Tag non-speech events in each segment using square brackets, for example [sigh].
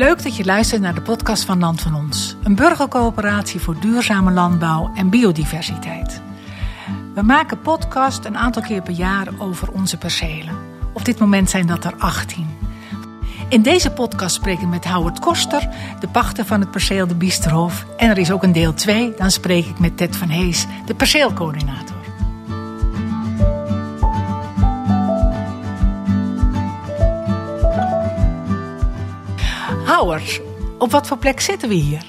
Leuk dat je luistert naar de podcast van Land van Ons. Een burgercoöperatie voor duurzame landbouw en biodiversiteit. We maken podcast een aantal keer per jaar over onze percelen. Op dit moment zijn dat er 18. In deze podcast spreek ik met Howard Koster, de pachter van het perceel de Biesterhof. En er is ook een deel 2, dan spreek ik met Ted van Hees, de perceelcoördinator. Op wat voor plek zitten we hier?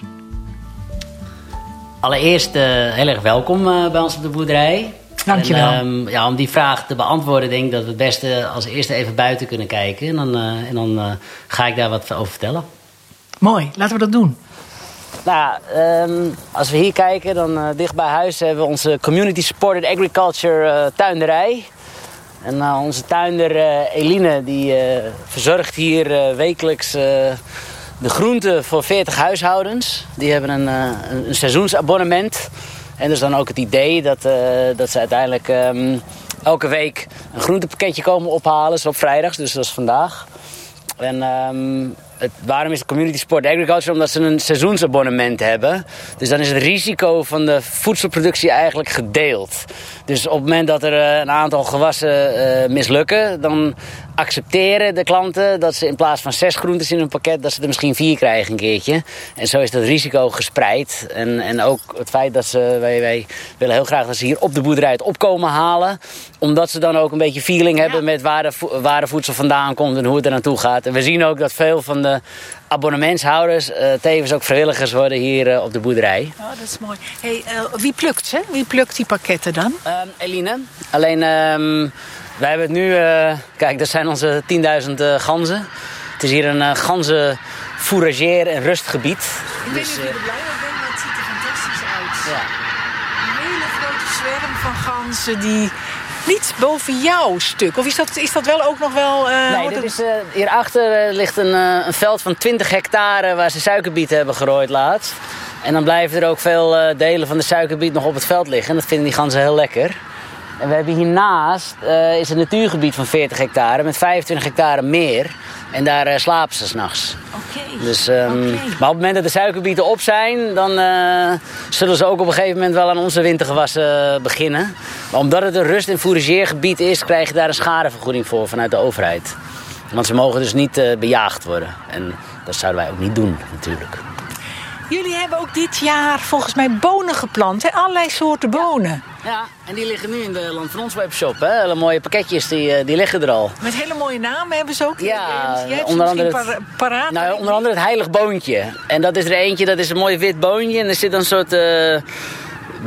Allereerst uh, heel erg welkom uh, bij ons op de boerderij. Dankjewel. En, um, ja, om die vraag te beantwoorden, denk ik dat we het beste als eerste even buiten kunnen kijken. En dan, uh, en dan ga ik daar wat over vertellen. Mooi, laten we dat doen. Nou, um, als we hier kijken, dan dicht bij huis hebben we onze Community Supported Agriculture tuinderij. En onze tuinder Eline, die verzorgt hier wekelijks de groenten voor 40 huishoudens. Die hebben een, een, een seizoensabonnement. En dus dan ook het idee dat, uh, dat ze uiteindelijk um, elke week een groentepakketje komen ophalen. Dus op vrijdags, dus dat is vandaag. En um, het, waarom is het Community Sport Agriculture? Omdat ze een seizoensabonnement hebben. Dus dan is het risico van de voedselproductie eigenlijk gedeeld. Dus op het moment dat er uh, een aantal gewassen uh, mislukken, dan accepteren de klanten dat ze in plaats van zes groentes in een pakket, dat ze er misschien vier krijgen een keertje. En zo is dat risico gespreid. En, en ook het feit dat ze, wij, wij willen heel graag dat ze hier op de boerderij het opkomen halen. Omdat ze dan ook een beetje feeling hebben ja. met waar de, waar de voedsel vandaan komt en hoe het er naartoe gaat. En we zien ook dat veel van de abonnementshouders uh, tevens ook vrijwilligers worden hier uh, op de boerderij. Oh, dat is mooi. Hey, wie plukt ze? Wie plukt die pakketten dan? Um, Eline. Alleen, um, wij hebben het nu... kijk, dat zijn onze 10.000 uh, ganzen. Het is hier een uh, ganzen fourageer- en rustgebied. Ik weet niet of je er blij mee bent, maar het ziet er fantastisch uit. Ja. Een hele grote zwerm van ganzen die niet boven jouw stuk. Of is dat, is dat wel ook nog wel... Uh, nee, dit is, uh, hierachter uh, ligt een, een, veld van 20 hectare waar ze suikerbieten hebben gerooid laatst. En dan blijven er ook veel delen van de suikerbiet nog op het veld liggen. En dat vinden die ganzen heel lekker. En we hebben hiernaast uh, is een natuurgebied van 40 hectare met 25 hectare meer. En daar uh, slapen ze s'nachts. Oké. Okay. Dus, um, okay. Maar op het moment dat de suikerbieten op zijn, dan uh, zullen ze ook op een gegeven moment wel aan onze wintergewassen beginnen. Maar omdat het een rust- en fourageergebied is, krijg je daar een schadevergoeding voor vanuit de overheid. Want ze mogen dus niet bejaagd worden. En dat zouden wij ook niet doen, natuurlijk. Jullie hebben ook dit jaar volgens mij bonen geplant, hè? allerlei soorten bonen. Ja. en die liggen nu in de Land van Ons webshop. Hè? Hele mooie pakketjes, die, die liggen er al. Met hele mooie namen hebben ze ook. Ja, Jij onder andere, het, paraat. Nou, onder andere het heilig boontje. En dat is er eentje, dat is een mooi wit boontje. En er zit een soort uh,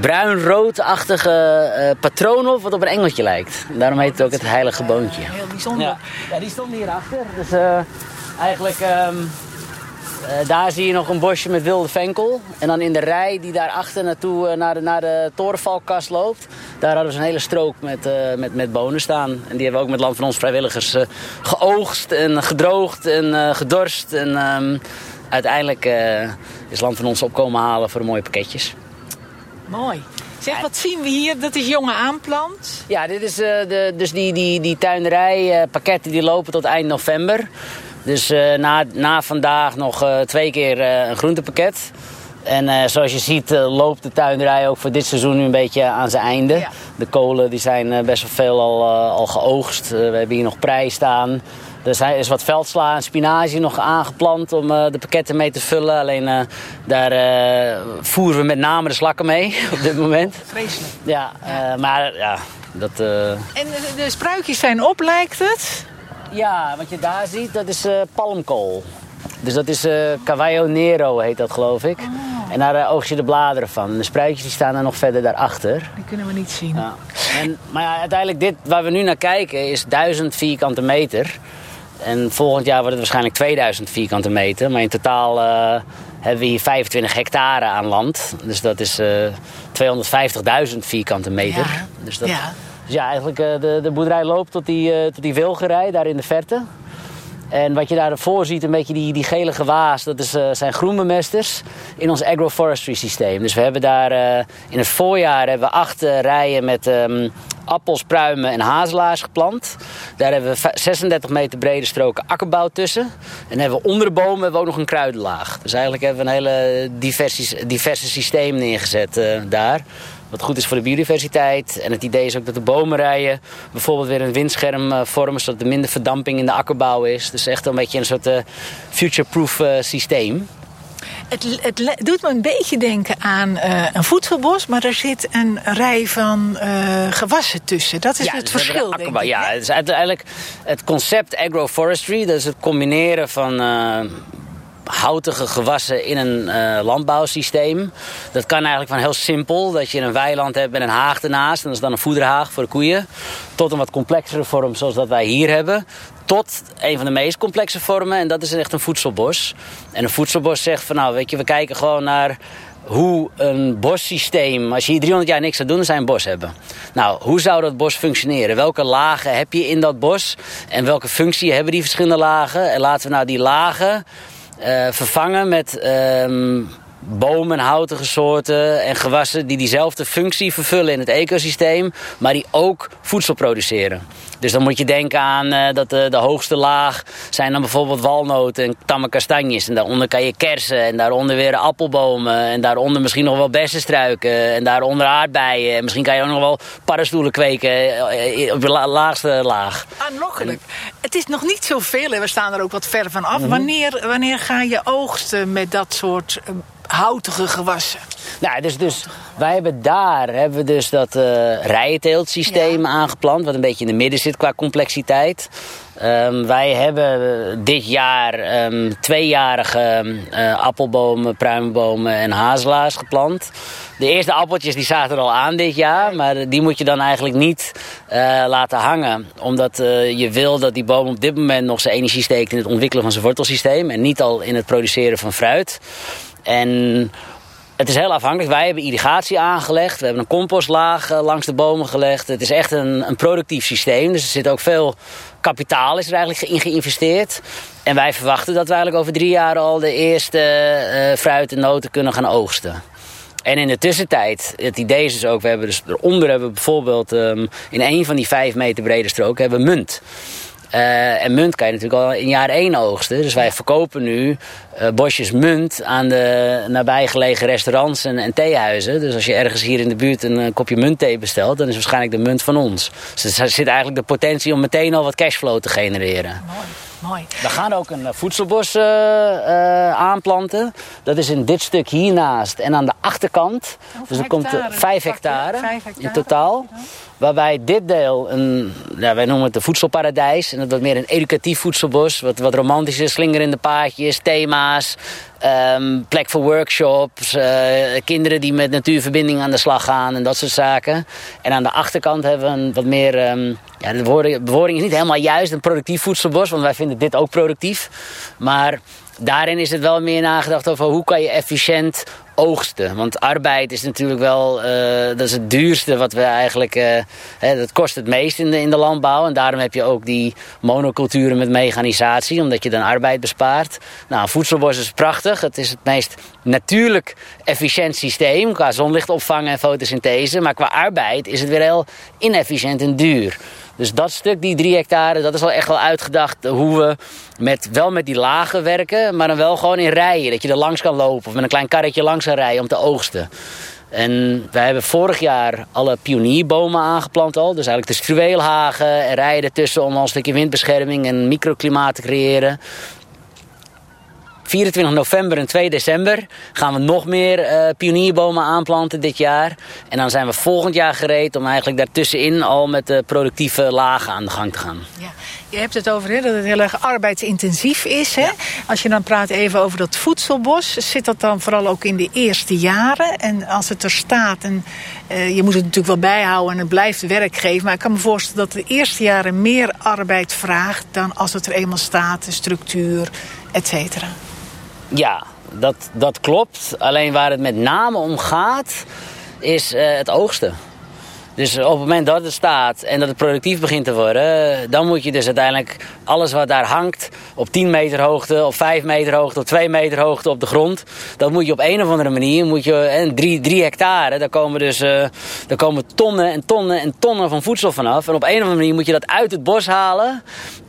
bruin-roodachtige uh, patroon op, wat op een engeltje lijkt. Daarom heet het ook het heilige boontje. Heel bijzonder. Ja, ja die stond hierachter. Dus uh, eigenlijk... Um, uh, daar zie je nog een bosje met wilde venkel. En dan in de rij die daarachter naartoe uh, naar, de, naar de torenvalkast loopt... daar hadden we een hele strook met, uh, met, met bonen staan. En die hebben we ook met Land van Ons vrijwilligers geoogst en gedroogd en gedorst. En um, uiteindelijk is Land van Ons opkomen halen voor de mooie pakketjes. Mooi. Zeg, wat zien we hier? Dat is jonge aanplant. Ja, dit is de, dus die, die, die tuinerij pakketten die lopen tot eind november. Dus uh, na, na vandaag nog uh, twee keer uh, een groentepakket. En zoals je ziet loopt de tuinderij ook voor dit seizoen nu een beetje aan zijn einde. Ja. De kolen die zijn best wel veel al, al geoogst. we hebben hier nog prei staan. Er is wat veldsla en spinazie nog aangeplant om de pakketten mee te vullen. Alleen daar voeren we met name de slakken mee [laughs] op dit moment. Vreselijk. Ja, maar ja, dat... En de, de spruitjes zijn op, lijkt het? Ja, wat je daar ziet, dat is uh, palmkool. Dus dat is uh, Cavallo Nero, heet dat geloof ik. Oh. En daar uh, oogst je de bladeren van. De spruitjes die staan er nog verder daarachter. Die kunnen we niet zien. Ja. En, maar ja, uiteindelijk dit waar we nu naar kijken is 1000 vierkante meter. En volgend jaar wordt het waarschijnlijk 2000 vierkante meter. Maar in totaal uh, hebben we hier 25 hectare aan land. Dus dat is 250.000 vierkante meter. Ja. Dus dat, ja. Dus ja, eigenlijk de, de boerderij loopt tot die, tot die wilgerij daar in de verte. En wat je daarvoor ziet, een beetje die, die gele gewaas, dat is, uh, zijn groenbemesters in ons agroforestry systeem. Dus we hebben daar in het voorjaar hebben we acht rijen met um, appels, pruimen en hazelaars geplant. Daar hebben we 36 meter brede stroken akkerbouw tussen. En hebben we onder de bomen hebben we ook nog een kruidenlaag. Dus eigenlijk hebben we een hele diverse, diverse systeem neergezet daar. Wat goed is voor de biodiversiteit. En het idee is ook dat de bomenrijen bijvoorbeeld weer een windscherm uh, vormen, zodat er minder verdamping in de akkerbouw is. Dus echt een beetje een soort uh, future-proof uh, systeem. Het, het, doet me een beetje denken aan uh, een voedselbos, maar er zit een rij van uh, gewassen tussen. Dat is ja, het dus verschil, de denk ik. Ja, het is uiteindelijk het concept agroforestry. Dat is het combineren van uh, houtige gewassen in een uh, landbouwsysteem. Dat kan eigenlijk van heel simpel, dat je een weiland hebt met een haag ernaast. En dat is dan een voederhaag voor de koeien. Tot een wat complexere vorm zoals dat wij hier hebben. Tot een van de meest complexe vormen en dat is echt een voedselbos. En een voedselbos zegt van nou weet je, we kijken gewoon naar hoe een bossysteem, als je hier 300 jaar niks zou doen, dan zou je een bos hebben. Nou, hoe zou dat bos functioneren? Welke lagen heb je in dat bos? En welke functie hebben die verschillende lagen? En laten we nou die lagen vervangen met um, bomen en houtige soorten en gewassen die diezelfde functie vervullen in het ecosysteem, maar die ook voedsel produceren. Dus dan moet je denken aan uh, dat de, de, hoogste laag zijn dan bijvoorbeeld walnoten en tamme kastanjes. En daaronder kan je kersen en daaronder weer appelbomen. En daaronder misschien nog wel bessenstruiken en daaronder aardbeien. En misschien kan je ook nog wel paddenstoelen kweken op de la laagste laag. Aanlokkelijk. Het is nog niet zoveel en we staan er ook wat ver van af. Mm -hmm. wanneer, wanneer ga je oogsten met dat soort houtige gewassen? Nou, dus, dus wij hebben daar hebben we dus dat uh, rijenteeltsysteem ja. aangeplant, wat een beetje in de midden zit qua complexiteit. Um, wij hebben dit jaar um, tweejarige uh, appelbomen, pruimbomen en hazelaars geplant. De eerste appeltjes die zaten er al aan dit jaar, maar die moet je dan eigenlijk niet uh, laten hangen. Omdat uh, je wil dat die boom op dit moment nog zijn energie steekt in het ontwikkelen van zijn wortelsysteem en niet al in het produceren van fruit. En het is heel afhankelijk. Wij hebben irrigatie aangelegd. We hebben een compostlaag uh, langs de bomen gelegd. Het is echt een, een productief systeem. Dus er zit ook veel kapitaal is er eigenlijk in geïnvesteerd. En wij verwachten dat we eigenlijk over drie jaar al de eerste uh, fruit en noten kunnen gaan oogsten. En in de tussentijd, het idee is dus ook, we hebben dus eronder hebben we bijvoorbeeld um, in een van die vijf meter brede stroken hebben we munt. Uh, en munt kan je natuurlijk al in jaar één oogsten. Dus wij verkopen nu uh, bosjes munt aan de nabijgelegen restaurants en, en, theehuizen. Dus als je ergens hier in de buurt een, een kopje muntthee bestelt, dan is waarschijnlijk de munt van ons. Dus er zit eigenlijk de potentie om meteen al wat cashflow te genereren. Mooi. Mooi. We gaan ook een voedselbos uh, uh, aanplanten. Dat is in dit stuk hiernaast en aan de achterkant. Dus er komt hectare? 5 hectare, Vijf hectare in totaal. Ja. Waarbij dit deel, een, wij noemen het een voedselparadijs. En dat wat meer een educatief voedselbos. Wat, wat romantisch is, slingerende paadjes, thema's. Um, plek voor workshops. Uh, kinderen die met natuurverbinding aan de slag gaan en dat soort zaken. En aan de achterkant hebben we een wat meer... Um, ja, de bewoording is niet helemaal juist een productief voedselbos. Want wij vinden dit ook productief. Maar daarin is het wel meer nagedacht over hoe kan je efficiënt oogsten. Want arbeid is natuurlijk wel, uh, dat is het duurste wat we eigenlijk, uh, hè, dat kost het meest in de, in de landbouw. En daarom heb je ook die monoculturen met mechanisatie, omdat je dan arbeid bespaart. Nou, voedselbos is prachtig. Het is het meest natuurlijk efficiënt systeem qua zonlicht opvangen en fotosynthese. Maar qua arbeid is het weer heel inefficiënt en duur. Dus dat stuk, die drie hectare, dat is al echt wel uitgedacht hoe we met, wel met die lagen werken, maar dan wel gewoon in rijen. Dat je er langs kan lopen of met een klein karretje langs gaan rijden om te oogsten. En wij hebben vorig jaar alle pionierbomen aangeplant al. Dus eigenlijk de struweelhagen en rijen ertussen om al een stukje windbescherming en microklimaat te creëren. 24 november en 2 december gaan we nog meer uh, pionierbomen aanplanten dit jaar. En dan zijn we volgend jaar gereed om eigenlijk daartussenin al met de productieve lagen aan de gang te gaan. Ja. Je hebt het over dat het heel erg arbeidsintensief is. Hè? Ja. Als je dan praat even over dat voedselbos, zit dat dan vooral ook in de eerste jaren? En als het er staat, en uh, je moet het natuurlijk wel bijhouden en het blijft werk geven. Maar ik kan me voorstellen dat de eerste jaren meer arbeid vraagt dan als het er eenmaal staat, de structuur, et cetera. Ja, dat, dat klopt. Alleen waar het met name om gaat, is uh, het oogsten. Dus op het moment dat het staat en dat het productief begint te worden, dan moet je dus uiteindelijk alles wat daar hangt op 10 meter hoogte, op 5 meter hoogte, op 2 meter hoogte op de grond, dat moet je op een of andere manier, moet je, en 3 hectare, daar komen dus uh, daar komen tonnen en tonnen en tonnen van voedsel vanaf. En op een of andere manier moet je dat uit het bos halen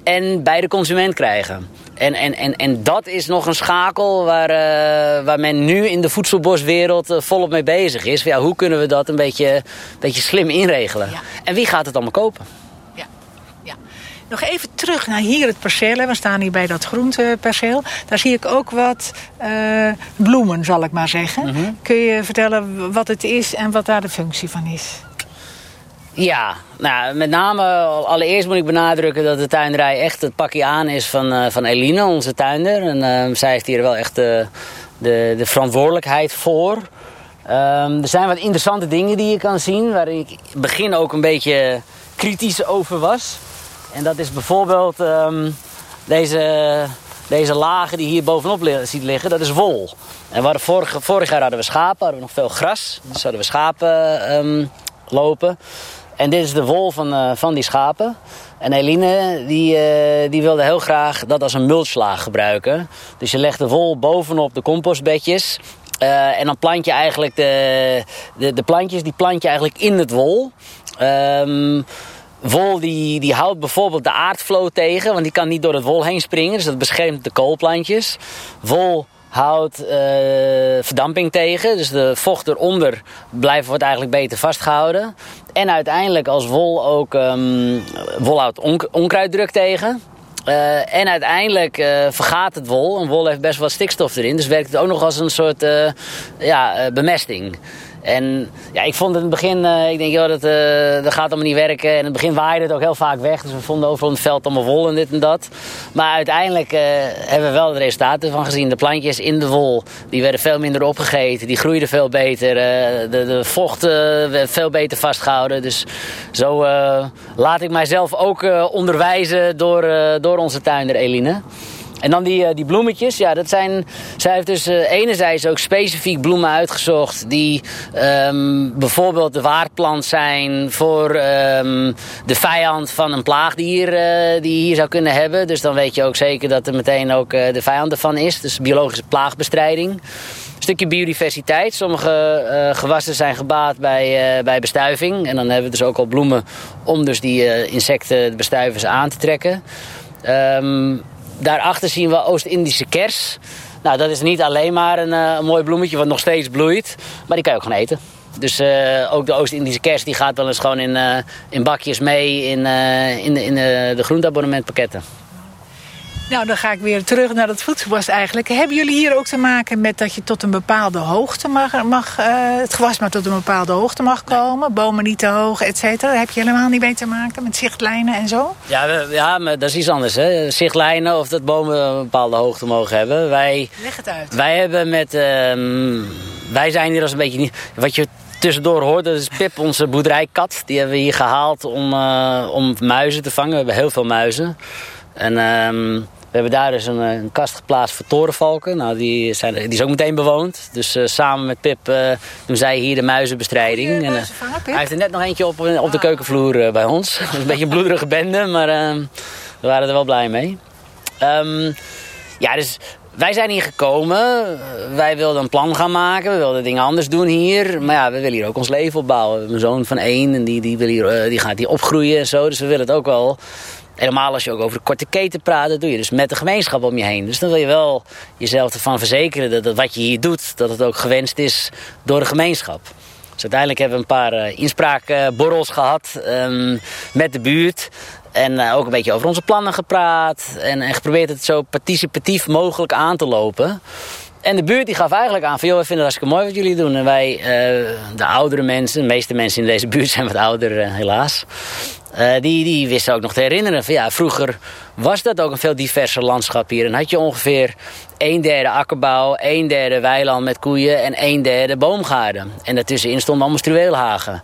en bij de consument krijgen. En, en, en, en dat is nog een schakel waar, uh, waar men nu in de voedselboswereld uh, volop mee bezig is. Ja, hoe kunnen we dat een beetje, beetje slim inregelen? Ja. En wie gaat het allemaal kopen? Ja. ja. Nog even terug naar hier het perceel. We staan hier bij dat groenteperceel. Daar zie ik ook wat uh, bloemen, zal ik maar zeggen. Mm -hmm. Kun je vertellen wat het is en wat daar de functie van is? Ja, nou, met name allereerst moet ik benadrukken dat de tuinderij echt het pakje aan is van, uh, van Eline, onze tuinder. En uh, zij heeft hier wel echt de, de, de verantwoordelijkheid voor. Um, er zijn wat interessante dingen die je kan zien, waar ik begin ook een beetje kritisch over was. En dat is bijvoorbeeld um, deze, deze lagen die hier bovenop ziet liggen, dat is wol. En waar vorig, vorig jaar hadden we schapen, hadden we nog veel gras. Dus hadden we schapen lopen. En dit is de wol van, uh, van die schapen. En Eline die, uh, die wilde heel graag dat als een mulchlaag gebruiken. Dus je legt de wol bovenop de compostbedjes. Uh, en dan plant je eigenlijk de, de, de, plantjes, die plant je eigenlijk in het wol. Um, wol die, die houdt bijvoorbeeld de aardflow tegen, want die kan niet door het wol heen springen. Dus dat beschermt de koolplantjes. Wol houdt uh, verdamping tegen. Dus de vocht eronder blijft, wordt eigenlijk beter vastgehouden. En uiteindelijk als wol ook um, wol houdt on onkruiddruk tegen. Uh, en uiteindelijk uh, vergaat het wol. En wol heeft best wat stikstof erin. Dus werkt het ook nog als een soort ja, bemesting. En ja, ik vond het in het begin, uh, ik denk, joh, dat, uh, dat gaat allemaal niet werken. En in het begin waaide het ook heel vaak weg. Dus we vonden overal het veld allemaal wol en dit en dat. Maar uiteindelijk uh, hebben we wel de resultaten van gezien. De plantjes in de wol, die werden veel minder opgegeten. Die groeiden veel beter. de, de vocht werd veel beter vastgehouden. Dus zo laat ik mijzelf ook onderwijzen door, door onze tuinder Eline. En dan die, die bloemetjes, ja, dat zijn. Zij heeft dus uh, enerzijds ook specifiek bloemen uitgezocht die um, bijvoorbeeld de waardplant zijn voor um, de vijand van een plaagdier uh, die je hier zou kunnen hebben. Dus dan weet je ook zeker dat er meteen ook de vijand ervan is. Dus biologische plaagbestrijding. Een stukje biodiversiteit. Sommige gewassen zijn gebaat bij, bij bestuiving. En dan hebben we dus ook al bloemen om dus die insecten, de bestuivers aan te trekken. Um, Daarachter zien we Oost-Indische kers. Nou, dat is niet alleen maar een, uh, een, mooi bloemetje wat nog steeds bloeit. Maar die kan je ook gewoon eten. Dus uh, ook de Oost-Indische kers die gaat wel eens gewoon in, uh, in bakjes mee in, in, de, in de groenteabonnementpakketten. Nou, dan ga ik weer terug naar het voedselbos eigenlijk. Hebben jullie hier ook te maken met dat je tot een bepaalde hoogte mag... mag uh, het gewas maar tot een bepaalde hoogte mag komen? Bomen niet te hoog, et cetera. Daar heb je helemaal niet mee te maken met zichtlijnen en zo? Ja, we, ja maar dat is iets anders. Hè? Zichtlijnen of dat bomen een bepaalde hoogte mogen hebben. Wij, Leg het uit. Wij hebben met... Uh, wij zijn hier als een beetje niet... Wat je tussendoor hoort, dat is Pip, onze boerderijkat. Die hebben we hier gehaald om, uh, om muizen te vangen. We hebben heel veel muizen. En... Uh, we hebben daar dus een, een, kast geplaatst voor torenvalken. Nou, die, zijn, die is ook meteen bewoond. Dus uh, samen met Pip uh, doen zij hier de muizenbestrijding. en, uh, hij heeft er net nog eentje op, op de keukenvloer bij ons. [laughs] Dat is een beetje een bloederige bende, maar we waren er wel blij mee. Um, ja, dus wij zijn hier gekomen. Wij wilden een plan gaan maken. We wilden dingen anders doen hier. Maar ja, we willen hier ook ons leven opbouwen. Een zoon van één en die, die, wil hier, die gaat hier opgroeien en zo. Dus we willen het ook wel Helemaal als je ook over de korte keten praat, dat doe je dus met de gemeenschap om je heen. Dus dan wil je wel jezelf ervan verzekeren dat, wat je hier doet, dat het ook gewenst is door de gemeenschap. Dus uiteindelijk hebben we een paar uh, inspraakborrels gehad um, met de buurt. En uh, ook een beetje over onze plannen gepraat. En, en geprobeerd het zo participatief mogelijk aan te lopen. En de buurt die gaf eigenlijk aan van, joh, we vinden het hartstikke mooi wat jullie doen. En wij, uh, de oudere mensen, de meeste mensen in deze [laughs] buurt zijn wat ouder uh, helaas. Uh, die, die wisten ook nog te herinneren van ja, vroeger was dat ook een veel diverser landschap hier. En had je ongeveer een derde akkerbouw, een derde weiland met koeien en een derde boomgaarden. En daartussenin stonden allemaal struweelhagen.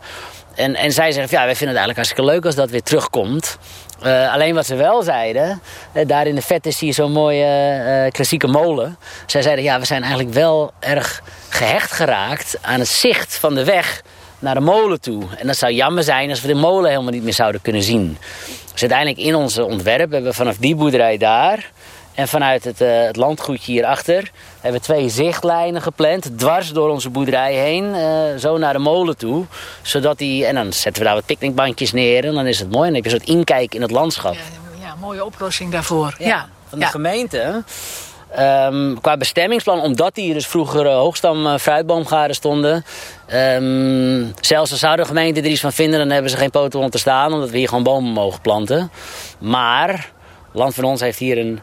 En, en zij zeggen, ja, wij vinden het eigenlijk hartstikke leuk als dat weer terugkomt. Uh, alleen wat ze wel zeiden, uh, daar in de vet is hier zo'n mooie uh, klassieke molen. Zij zeiden, ja, we zijn eigenlijk wel erg gehecht geraakt aan het zicht van de weg naar de molen toe. En dat zou jammer zijn als we de molen helemaal niet meer zouden kunnen zien. Dus uiteindelijk in onze ontwerp hebben we vanaf die boerderij daar en vanuit het, uh, het landgoedje hierachter hebben we twee zichtlijnen gepland, dwars door onze boerderij heen, uh, zo naar de molen toe. Zodat die, en dan zetten we daar wat picknickbankjes neer en dan is het mooi. En dan heb je een soort inkijk in het landschap. Ja, ja mooie oplossing daarvoor. Ja, van de gemeente. Um, qua bestemmingsplan, omdat hier dus vroeger uh, hoogstam uh, fruitboomgaarden stonden. Um, zelfs als zou de gemeente er iets van vinden, dan hebben ze geen poten om te staan, omdat we hier gewoon bomen mogen planten. Maar Land van ons heeft hier een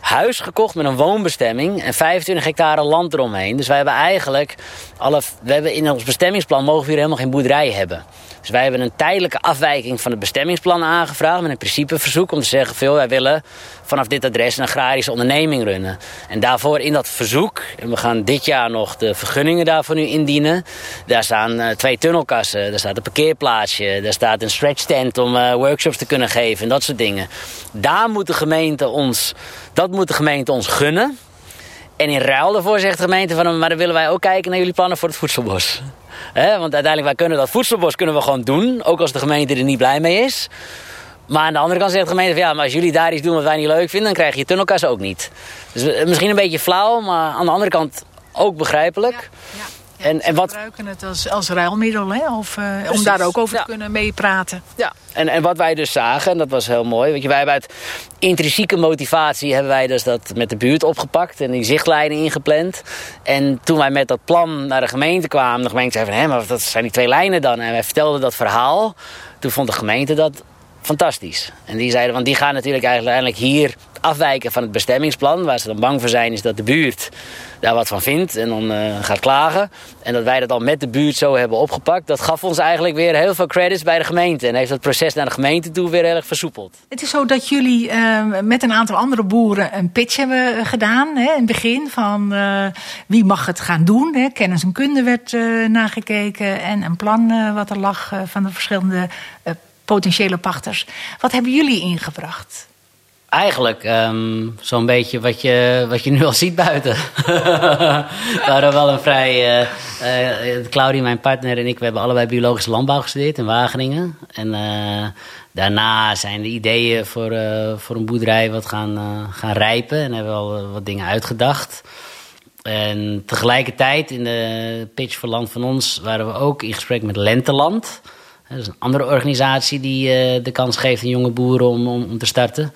huis gekocht met een woonbestemming en 25 hectare land eromheen. Dus wij hebben eigenlijk alle, we hebben in ons bestemmingsplan mogen we hier helemaal geen boerderij hebben. Dus wij hebben een tijdelijke afwijking van het bestemmingsplan aangevraagd met een principeverzoek om te zeggen: veel, wij willen vanaf dit adres een agrarische onderneming runnen. En daarvoor in dat verzoek, en we gaan dit jaar nog de vergunningen daarvoor nu indienen. Daar staan uh, twee tunnelkassen, daar staat een parkeerplaatsje, daar staat een stretch tent om uh, workshops te kunnen geven en dat soort dingen. Daar moet de gemeente ons, dat moet de gemeente ons gunnen. En in ruil daarvoor zegt de gemeente van, maar dan willen wij ook kijken naar jullie plannen voor het voedselbos. He, want uiteindelijk, wij kunnen dat voedselbos kunnen we gewoon doen. Ook als de gemeente er niet blij mee is. Maar aan de andere kant zegt de gemeente van, ja, maar als jullie daar iets doen wat wij niet leuk vinden, dan krijg je tunnelkassen ook niet. Dus misschien een beetje flauw, maar aan de andere kant ook begrijpelijk. Ja en, en wat... gebruiken het als, als ruilmiddel, hè? Of, uh, om daar ook over te kunnen meepraten. Ja, en, en wat wij dus zagen, en dat was heel mooi. Want je, wij hebben uit intrinsieke motivatie hebben wij dus dat met de buurt opgepakt en die zichtlijnen ingepland. En toen wij met dat plan naar de gemeente kwamen, de gemeente zei van hé, maar dat zijn die twee lijnen dan. En wij vertelden dat verhaal. Toen vond de gemeente dat fantastisch. En die zeiden, want die gaan natuurlijk eigenlijk hier afwijken van het bestemmingsplan. Waar ze dan bang voor zijn is dat de buurt daar wat van vindt en dan uh, gaat klagen. En dat wij dat al met de buurt zo hebben opgepakt. Dat gaf ons eigenlijk weer heel veel credits bij de gemeente. En heeft het proces naar de gemeente toe weer erg versoepeld. Het is zo dat jullie uh, met een aantal andere boeren een pitch hebben gedaan. Hè, in begin van wie mag het gaan doen. Hè. Kennis en kunde werd nagekeken. En een plan wat er lag van de verschillende potentiële pachters. Wat hebben jullie ingebracht? Eigenlijk um, zo'n beetje wat je, wat je nu al ziet buiten. [laughs] we hadden wel een vrij... Uh, Claudie, mijn partner en ik, we hebben allebei biologische landbouw gestudeerd in Wageningen. En uh, daarna zijn de ideeën voor, voor een boerderij wat gaan, gaan rijpen. En hebben we al wat dingen uitgedacht. En tegelijkertijd in de pitch voor Land van Ons waren we ook in gesprek met Lenteland... Dat is een andere organisatie die uh, de kans geeft aan jonge boeren om, om, te starten.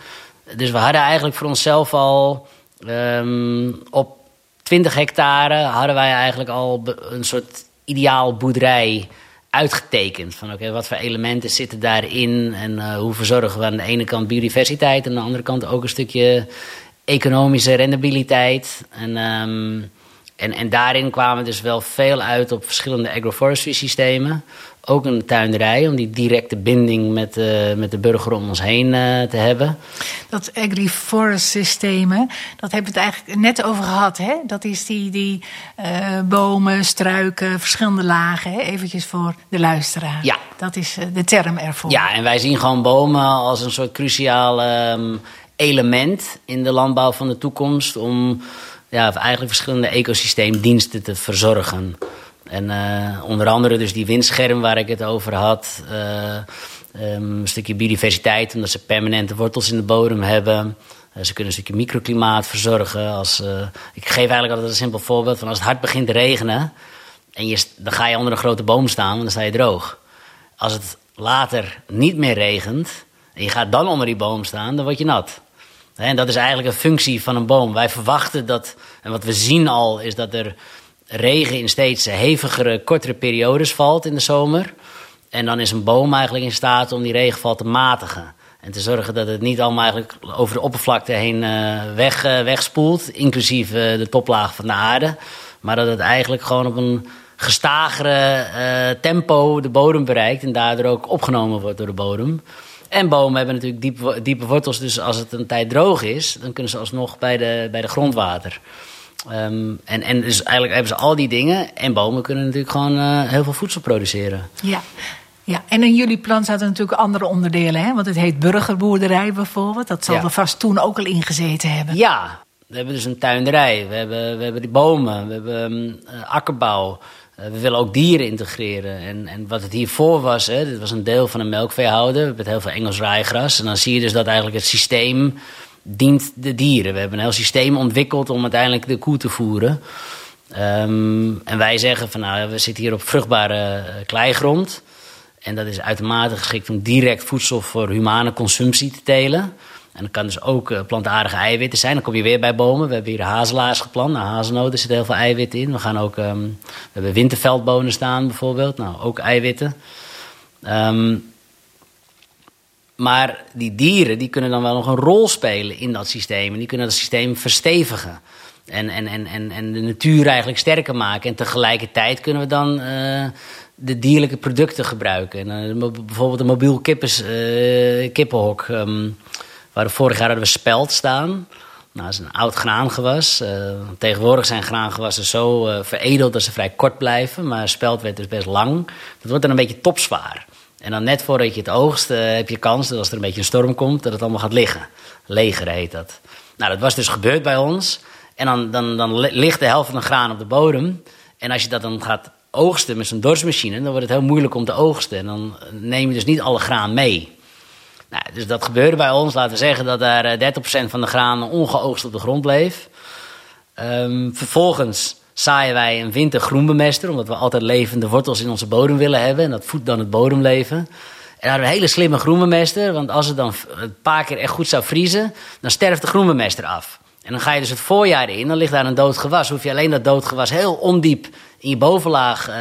Dus we hadden eigenlijk voor onszelf al um, op 20 hectare hadden wij eigenlijk al een soort ideaal boerderij uitgetekend. Van oké, wat voor elementen zitten daarin en uh, hoe verzorgen we aan de ene kant biodiversiteit en aan de andere kant ook een stukje economische rendabiliteit. En, um, en, en daarin kwamen dus wel veel uit op verschillende agroforestry systemen ook een tuinderij om die directe binding met, uh, met de burger om ons heen uh, te hebben. Dat agri-forest systemen, dat hebben we het eigenlijk net over gehad. Hè? Dat is die, die uh, bomen, struiken, verschillende lagen. Hè? Eventjes voor de luisteraar. Ja. Dat is de term ervoor. Ja, en wij zien gewoon bomen als een soort cruciaal um, element in de landbouw van de toekomst. Om ja, eigenlijk verschillende ecosysteemdiensten te verzorgen. En uh, onder andere dus die windscherm waar ik het over had. Uh, um, een stukje biodiversiteit, omdat ze permanente wortels in de bodem hebben. Uh, ze kunnen een stukje microklimaat verzorgen. Als, ik geef eigenlijk altijd een simpel voorbeeld van als het hard begint te regenen. En je, dan ga je onder een grote boom staan dan sta je droog. Als het later niet meer regent en je gaat dan onder die boom staan, dan word je nat. En dat is eigenlijk een functie van een boom. Wij verwachten dat, en wat we zien al, is dat er regen in steeds hevigere, kortere periodes valt in de zomer. En dan is een boom eigenlijk in staat om die regenval te matigen. En te zorgen dat het niet allemaal eigenlijk over de oppervlakte heen uh, weg, uh, wegspoelt, inclusief uh, de toplaag van de aarde. Maar dat het eigenlijk gewoon op een gestagere tempo de bodem bereikt en daardoor ook opgenomen wordt door de bodem. En bomen hebben natuurlijk diepe, diepe wortels, dus als het een tijd droog is, dan kunnen ze alsnog bij de, bij de grondwater. Um, en, en dus eigenlijk hebben ze al die dingen. En bomen kunnen natuurlijk gewoon uh, heel veel voedsel produceren. Ja. Ja, en in jullie plan zaten natuurlijk andere onderdelen, hè? Want het heet burgerboerderij bijvoorbeeld. Dat zal ja. er vast toen ook al ingezeten hebben. Ja, we hebben dus een tuinderij. We hebben, we hebben die bomen. We hebben um, akkerbouw. Eh, we willen ook dieren integreren. En, en wat het hiervoor was, hè, dit was een deel van een melkveehouder met heel veel Engels raaigras. En dan zie je dus dat eigenlijk het systeem dient de dieren. We hebben een heel systeem ontwikkeld om uiteindelijk de koe te voeren. Ehm, en wij zeggen van nou, we zitten hier op vruchtbare uh, kleigrond. En dat is uitermate geschikt om direct voedsel voor humane consumptie te telen. En dat kan dus ook uh, plantaardige eiwitten zijn. Dan kom je weer bij bomen. We hebben hier hazelaars geplant. Nou, hazelnoten zit heel veel eiwitten in. We, gaan ook, um, we hebben winterveldbonen staan bijvoorbeeld. Nou, ook eiwitten. Um, maar die dieren die kunnen dan wel nog een rol spelen in dat systeem. En die kunnen dat systeem verstevigen. En, en, en, en, en de natuur eigenlijk sterker maken. En tegelijkertijd kunnen we dan uh, de dierlijke producten gebruiken. En, uh, bijvoorbeeld een mobiel uh, kippenhok. Um, waar vorig jaar hadden we speld staan. Nou, dat is een oud graangewas. tegenwoordig zijn graangewassen zo veredeld dat ze vrij kort blijven. Maar speld werd dus best lang. Dat wordt dan een beetje topzwaar. En dan net voordat je het oogst, heb je kans dat als er een beetje een storm komt, dat het allemaal gaat liggen. Leger heet dat. Nou, dat was dus gebeurd bij ons. En dan, dan, dan ligt de helft van de graan op de bodem. En als je dat dan gaat oogsten met zo'n dorsmachine, dan wordt het heel moeilijk om te oogsten. En dan neem je dus niet alle graan mee. Nou, dus dat gebeurde bij ons. Laten we zeggen dat daar 30% van de graan ongeoogst op de grond bleef. Um, vervolgens zaaien wij een wintergroenbemester, omdat we altijd levende wortels in onze bodem willen hebben. En dat voedt dan het bodemleven. En daar hadden we een hele slimme groenbemester, want als het dan een paar keer echt goed zou vriezen, dan sterft de groenbemester af. En dan ga je dus het voorjaar in, dan ligt daar een dood gewas. Hoef je alleen dat dood gewas heel ondiep in je bovenlaag uh,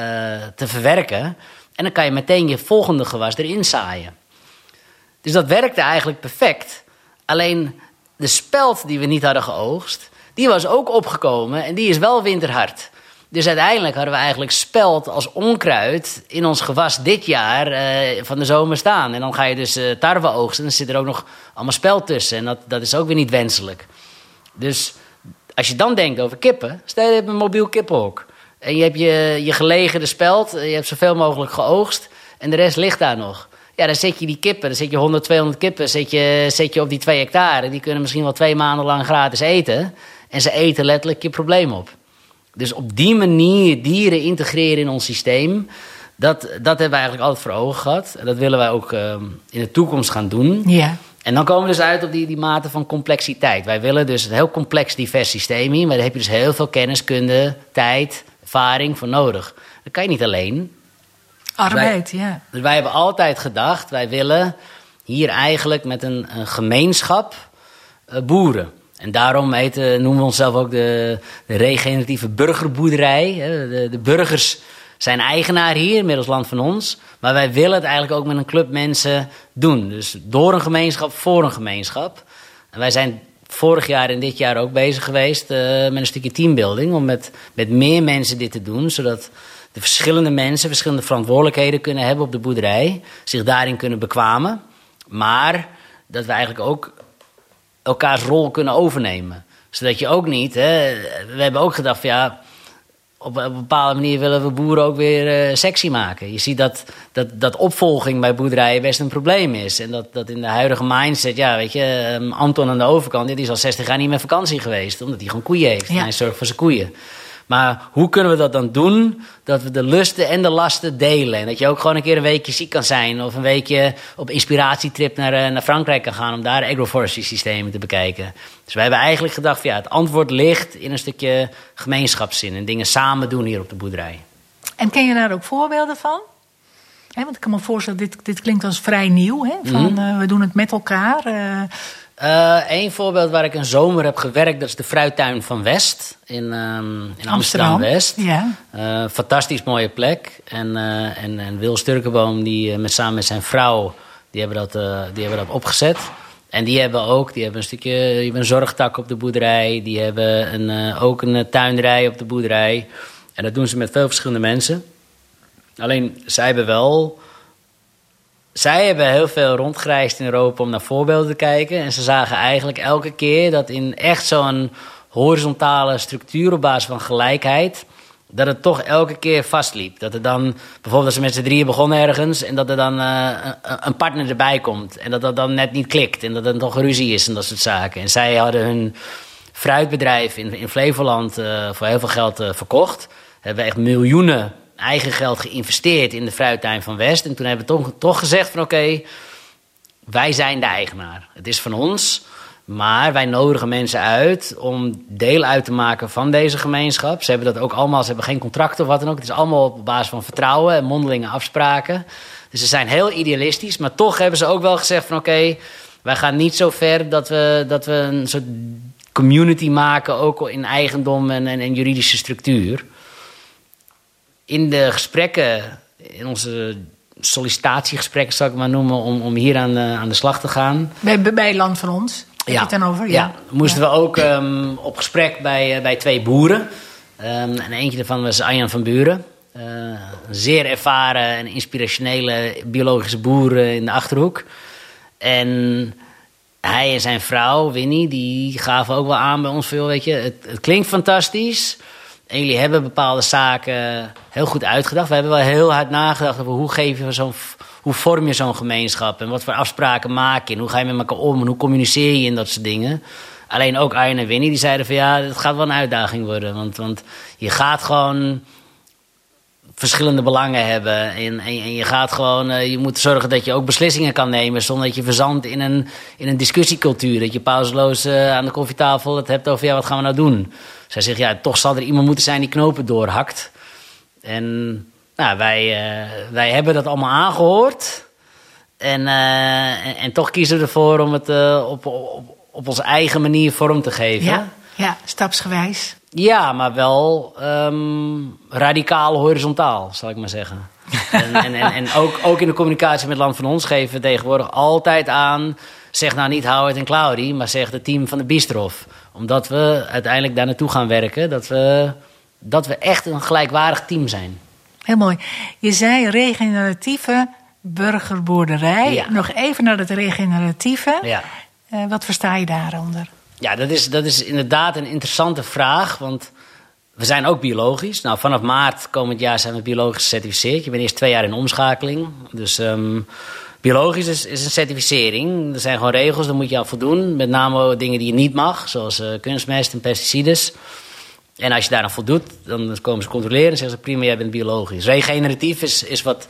te verwerken. En dan kan je meteen je volgende gewas erin zaaien. Dus dat werkte eigenlijk perfect. Alleen de speld die we niet hadden geoogst, die was ook opgekomen en die is wel winterhard. Dus uiteindelijk hadden we eigenlijk speld als onkruid in ons gewas dit jaar uh, van de zomer staan. En dan ga je dus uh, tarwe oogsten en dan zit er ook nog allemaal speld tussen. En dat, dat is ook weer niet wenselijk. Dus als je dan denkt over kippen, stel je hebt een mobiel kippenhok. En je hebt je, je gelegerde speld, je hebt zoveel mogelijk geoogst en de rest ligt daar nog. Ja, dan zet je die kippen, dan zet je 100, 200 kippen zet je, zet je op die 2 hectare. Die kunnen misschien wel twee maanden lang gratis eten. En ze eten letterlijk je probleem op. Dus op die manier dieren integreren in ons systeem, dat, dat hebben we eigenlijk altijd voor ogen gehad. En dat willen wij ook uh, in de toekomst gaan doen. Ja. En dan komen we dus uit op die, die mate van complexiteit. Wij willen dus een heel complex, divers systeem in, maar daar heb je dus heel veel kenniskunde, tijd, ervaring voor nodig. Dat kan je niet alleen. Arbeid, wij, ja. Dus wij hebben altijd gedacht, wij willen hier eigenlijk met een, een gemeenschap uh, boeren. En daarom heten, noemen we onszelf ook de, de regeneratieve burgerboerderij. De, de, burgers zijn eigenaar hier, inmiddels land van ons. Maar wij willen het eigenlijk ook met een club mensen doen. Dus door een gemeenschap, voor een gemeenschap. En wij zijn vorig jaar en dit jaar ook bezig geweest uh, met een stukje teambuilding. Om met, met meer mensen dit te doen, zodat de verschillende mensen verschillende verantwoordelijkheden kunnen hebben op de boerderij. Zich daarin kunnen bekwamen. Maar dat we eigenlijk ook elkaars rol kunnen overnemen. Zodat je ook niet, hè, we hebben ook gedacht van ja, op, een bepaalde manier willen we boeren ook weer uh, sexy maken. Je ziet dat, dat, dat opvolging bij boerderijen best een probleem is. En dat, dat in de huidige mindset, ja, weet je, um, Anton aan de overkant, die is al 60 jaar niet meer vakantie geweest, omdat hij gewoon koeien heeft. Ja. En hij zorgt voor zijn koeien. Maar hoe kunnen we dat dan doen? Dat we de lusten en de lasten delen. En dat je ook gewoon een keer een weekje ziek kan zijn. Of een weekje op inspiratietrip naar, naar Frankrijk kan gaan om daar agroforestry systemen te bekijken. Dus wij hebben eigenlijk gedacht, van, ja, het antwoord ligt in een stukje gemeenschapszin. En dingen samen doen hier op de boerderij. En ken je daar ook voorbeelden van? He, want ik kan me voorstellen, dit, dit klinkt als vrij nieuw. Hè? Van, mm -hmm. uh, we doen het met elkaar. Uh, Eén uh, voorbeeld waar ik een zomer heb gewerkt, dat is de fruittuin van West in, um, in Amsterdam-West. Ja. Uh, fantastisch mooie plek. En, uh, en, en Wil Sturkenboom, die met, samen met zijn vrouw, die hebben, dat, die hebben dat opgezet. En die hebben ook, die hebben een stukje, die hebben een zorgtak op de boerderij. Die hebben een, ook een tuinderij op de boerderij. En dat doen ze met veel verschillende mensen. Alleen, zij hebben wel zij hebben heel veel rondgereisd in Europa om naar voorbeelden te kijken. En ze zagen eigenlijk elke keer dat in echt zo'n horizontale structuur op basis van gelijkheid. Dat het toch elke keer vastliep. Dat er dan, bijvoorbeeld als ze met z'n drieën begonnen ergens. En dat er dan uh, een partner erbij komt. En dat dat dan net niet klikt. En dat er toch ruzie is en dat soort zaken. En zij hadden hun fruitbedrijf in, in Flevoland uh, voor heel veel geld uh, verkocht. Hebben echt miljoenen eigen geld geïnvesteerd in de fruittuin van West. En toen hebben we toch, gezegd van oké, wij zijn de eigenaar. Het is van ons. Maar wij nodigen mensen uit om deel uit te maken van deze gemeenschap. Ze hebben dat ook allemaal, ze hebben geen contracten of wat dan ook. Het is allemaal op basis van vertrouwen en mondelinge afspraken. Dus ze zijn heel idealistisch, maar toch hebben ze ook wel gezegd van oké, wij gaan niet zo ver dat we, dat we een soort community maken, ook in eigendom en, en, en juridische structuur. In de gesprekken, in onze sollicitatiegesprekken, zal ik maar noemen, om, om hier aan, uh, aan de slag te gaan. Bij, bij Land van Ons? Heb ja. je het dan over? Ja, ja. moesten we ook um, op gesprek bij, uh, bij twee boeren. Um, en eentje daarvan was Arjan van Buren. Uh, een zeer ervaren en inspirationele biologische boer in de Achterhoek. En hij en zijn vrouw, Winnie, die gaven ook wel aan bij ons veel, weet je, het, het, klinkt fantastisch. En jullie hebben bepaalde zaken heel goed uitgedacht. We hebben wel heel hard nagedacht over hoe geef je zo'n, hoe vorm je zo'n gemeenschap en wat voor afspraken maak je en hoe ga je met elkaar om en hoe communiceer je in dat soort dingen. Alleen ook Arjen en Winnie die zeiden van ja, het gaat wel een uitdaging worden, want, want je gaat gewoon verschillende belangen hebben. En, en, en je gaat gewoon, uh, je moet zorgen dat je ook beslissingen kan nemen zonder dat je verzandt in een, in een discussiecultuur. Dat je pauzeloos uh, aan de koffietafel het hebt over ja, wat gaan we nou doen? Zij zegt ja, toch zal er iemand moeten zijn die knopen doorhakt. En nou, wij, uh, wij hebben dat allemaal aangehoord. En, en, en, toch kiezen we ervoor om het op, op, op onze eigen manier vorm te geven. Ja, ja stapsgewijs. Ja, maar wel um, radicaal horizontaal, zal ik maar zeggen. en, en, en, en, ook, ook in de communicatie met Land van Ons geven we tegenwoordig altijd aan... zeg nou niet Howard en Claudie, maar zeg het team van de Bistrof. Omdat we uiteindelijk daar naartoe gaan werken. Dat we, dat we echt een gelijkwaardig team zijn. Heel mooi. Je zei regeneratieve burgerboerderij. Ja. Nog even naar het regeneratieve. Ja. Uh, wat versta je daaronder? Ja, dat is, dat is inderdaad een interessante vraag. Want we zijn ook biologisch. Nou, vanaf maart komend jaar zijn we biologisch gecertificeerd. Je bent eerst twee jaar in omschakeling. Dus um, biologisch is, is, een certificering. Er zijn gewoon regels, daar moet je aan voldoen. Met name dingen die je niet mag, zoals uh, kunstmest en pesticides. En als je daar aan voldoet, dan komen ze controleren en zeggen ze prima, jij bent biologisch. Regeneratief is, is wat,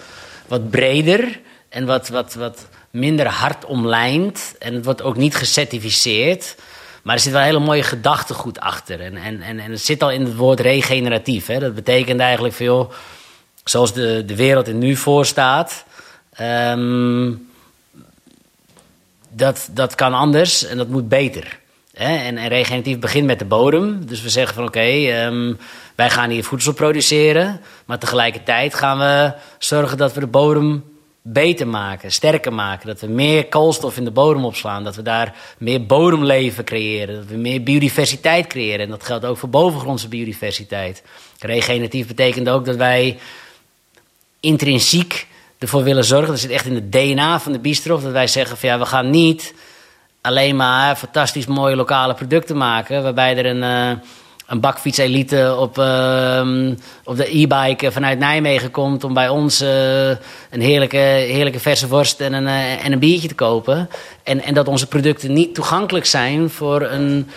wat breder en wat, wat, wat minder hard omlijnd. En het wordt ook niet gecertificeerd. Maar er zit wel een hele mooie gedachtegoed achter. En, en, en, en het zit al in het woord regeneratief. Hè? Dat betekent eigenlijk veel, zoals de, de wereld er nu voor staat. Um, dat, dat kan anders en dat moet beter. Hè? En, en, regeneratief begint met de bodem. Dus we zeggen van oké, um, wij gaan hier voedsel produceren. Maar tegelijkertijd gaan we zorgen dat we de bodem beter maken, sterker maken. Dat we meer koolstof in de bodem opslaan. Dat we daar meer bodemleven creëren. Dat we meer biodiversiteit creëren. En dat geldt ook voor bovengrondse biodiversiteit. Regeneratief betekent ook dat wij intrinsiek ervoor willen zorgen. Dat zit echt in het DNA van de bistro. Dat wij zeggen van ja, we gaan niet alleen maar fantastisch mooie lokale producten maken. Waarbij er een... Uh, een bakfietselite op, uh, op de e-bike vanuit Nijmegen komt om bij ons uh, een heerlijke, heerlijke verse worst en een, uh, en een biertje te kopen. En, en dat onze producten niet toegankelijk zijn voor een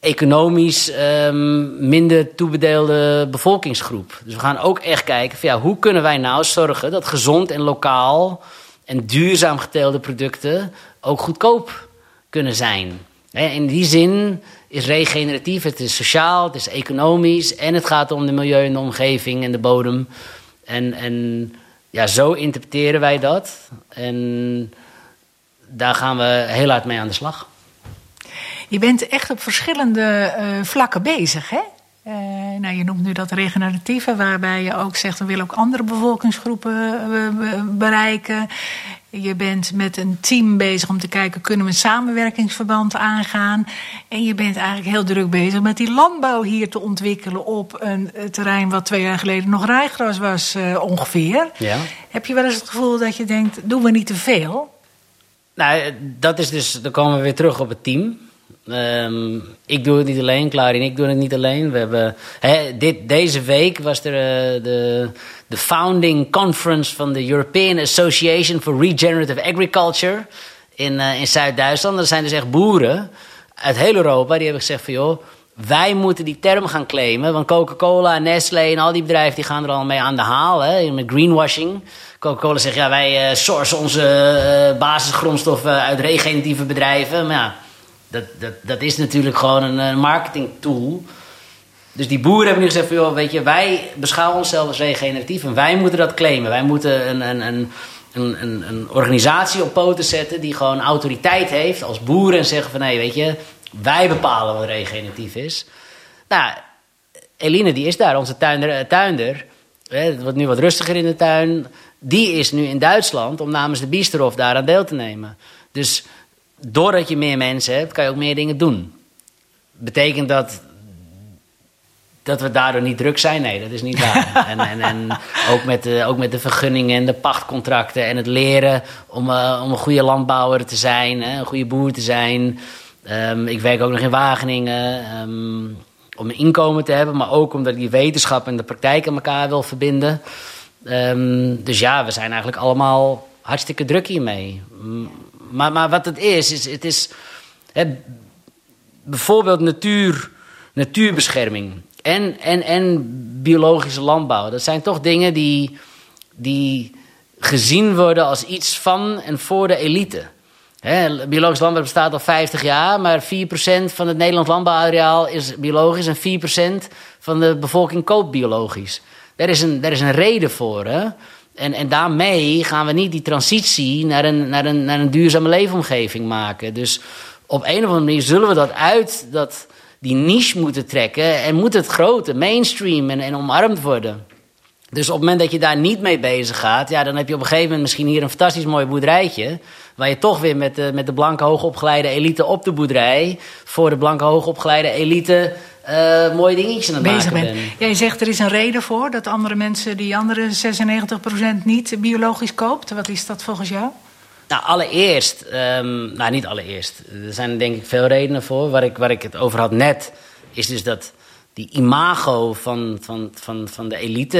economisch um, minder toebedeelde bevolkingsgroep. Dus we gaan ook echt kijken van ja, hoe kunnen wij nou zorgen dat gezond en lokaal en duurzaam geteelde producten ook goedkoop kunnen zijn. In die zin is regeneratief, het is sociaal, het is economisch en het gaat om de milieu en de omgeving en de bodem. En, en ja, zo interpreteren wij dat. En daar gaan we heel hard mee aan de slag. Je bent echt op verschillende uh, vlakken bezig, hè? Uh, nou, je noemt nu dat regeneratieve, waarbij je ook zegt we willen ook andere bevolkingsgroepen uh, bereiken. Je bent met een team bezig om te kijken, kunnen we een samenwerkingsverband aangaan? En je bent eigenlijk heel druk bezig met die landbouw hier te ontwikkelen op een terrein wat twee jaar geleden nog rijgras was uh, ongeveer. Ja. Heb je wel eens het gevoel dat je denkt, doen we niet te veel? Nou, dat is dus, dan komen we weer terug op het team. Um, ik doe het niet alleen, Klaar en ik doen het niet alleen. We hebben, dit, deze week was er uh, de, de founding conference van de European Association for Regenerative Agriculture in, uh, in Zuid-Duitsland. Er zijn dus echt boeren uit heel Europa die hebben gezegd van joh, wij moeten die term gaan claimen. Want Coca-Cola, Nestlé en al die bedrijven die gaan er al mee aan de haal. Hè, met greenwashing. Coca-Cola zegt, ja, wij uh, sourcen onze basisgrondstoffen uit regeneratieve bedrijven. Maar ja, dat, dat, dat is natuurlijk gewoon een, uh, marketing tool. Dus die boeren hebben nu gezegd van, joh, weet je, wij beschouwen onszelf als regeneratief en wij moeten dat claimen. Wij moeten een, een, een, een, een, organisatie op poten zetten die gewoon autoriteit heeft als boeren en zeggen van, hé, weet je, wij bepalen wat regeneratief is. Nou, Eline die is daar, onze tuinder. tuinder het wordt nu wat rustiger in de tuin. Die is nu in Duitsland om namens de Biesterhof daar aan deel te nemen. Dus doordat je meer mensen hebt, kan je ook meer dingen doen. Betekent dat dat we daardoor niet druk zijn? Nee, dat is niet waar. [laughs] en, en, en ook, met de, ook met de vergunningen en de pachtcontracten en het leren om, uh, om een goede landbouwer te zijn, hè, een goede boer te zijn. Um, ik werk ook nog in Wageningen um, om een inkomen te hebben, maar ook omdat ik die wetenschap en de praktijk aan elkaar wil verbinden. Um, dus ja, we zijn eigenlijk allemaal hartstikke druk hiermee. Maar, maar wat het is, is het is bijvoorbeeld natuur, natuurbescherming en, en, en biologische landbouw. Dat zijn toch dingen die, die gezien worden als iets van en voor de elite. He, biologisch landbouw bestaat al 50 jaar, maar 4% van het Nederlands landbouwareaal is biologisch en 4% van de bevolking koopt biologisch. Daar is een, is een reden voor. Hè? En, en daarmee gaan we niet die transitie naar een, naar, een, naar een duurzame leefomgeving maken. Dus op een of andere manier zullen we dat uit dat, die niche moeten trekken en moet het grote, mainstream en, en omarmd worden. Dus op het moment dat je daar niet mee bezig gaat, ja, dan heb je op een gegeven moment misschien hier een fantastisch mooi boerderijtje. Waar je toch weer met de, met de blanke hoogopgeleide elite op de boerderij. voor de blanke hoogopgeleide elite uh, mooie dingetjes aan het Bezig maken. Jij zegt er is een reden voor dat andere mensen die andere 96% niet biologisch koopt. Wat is dat volgens jou? Nou, allereerst, um, nou niet allereerst. Er zijn denk ik veel redenen voor. Waar ik, waar ik het over had net, is dus dat die imago van, van, van, van de elite.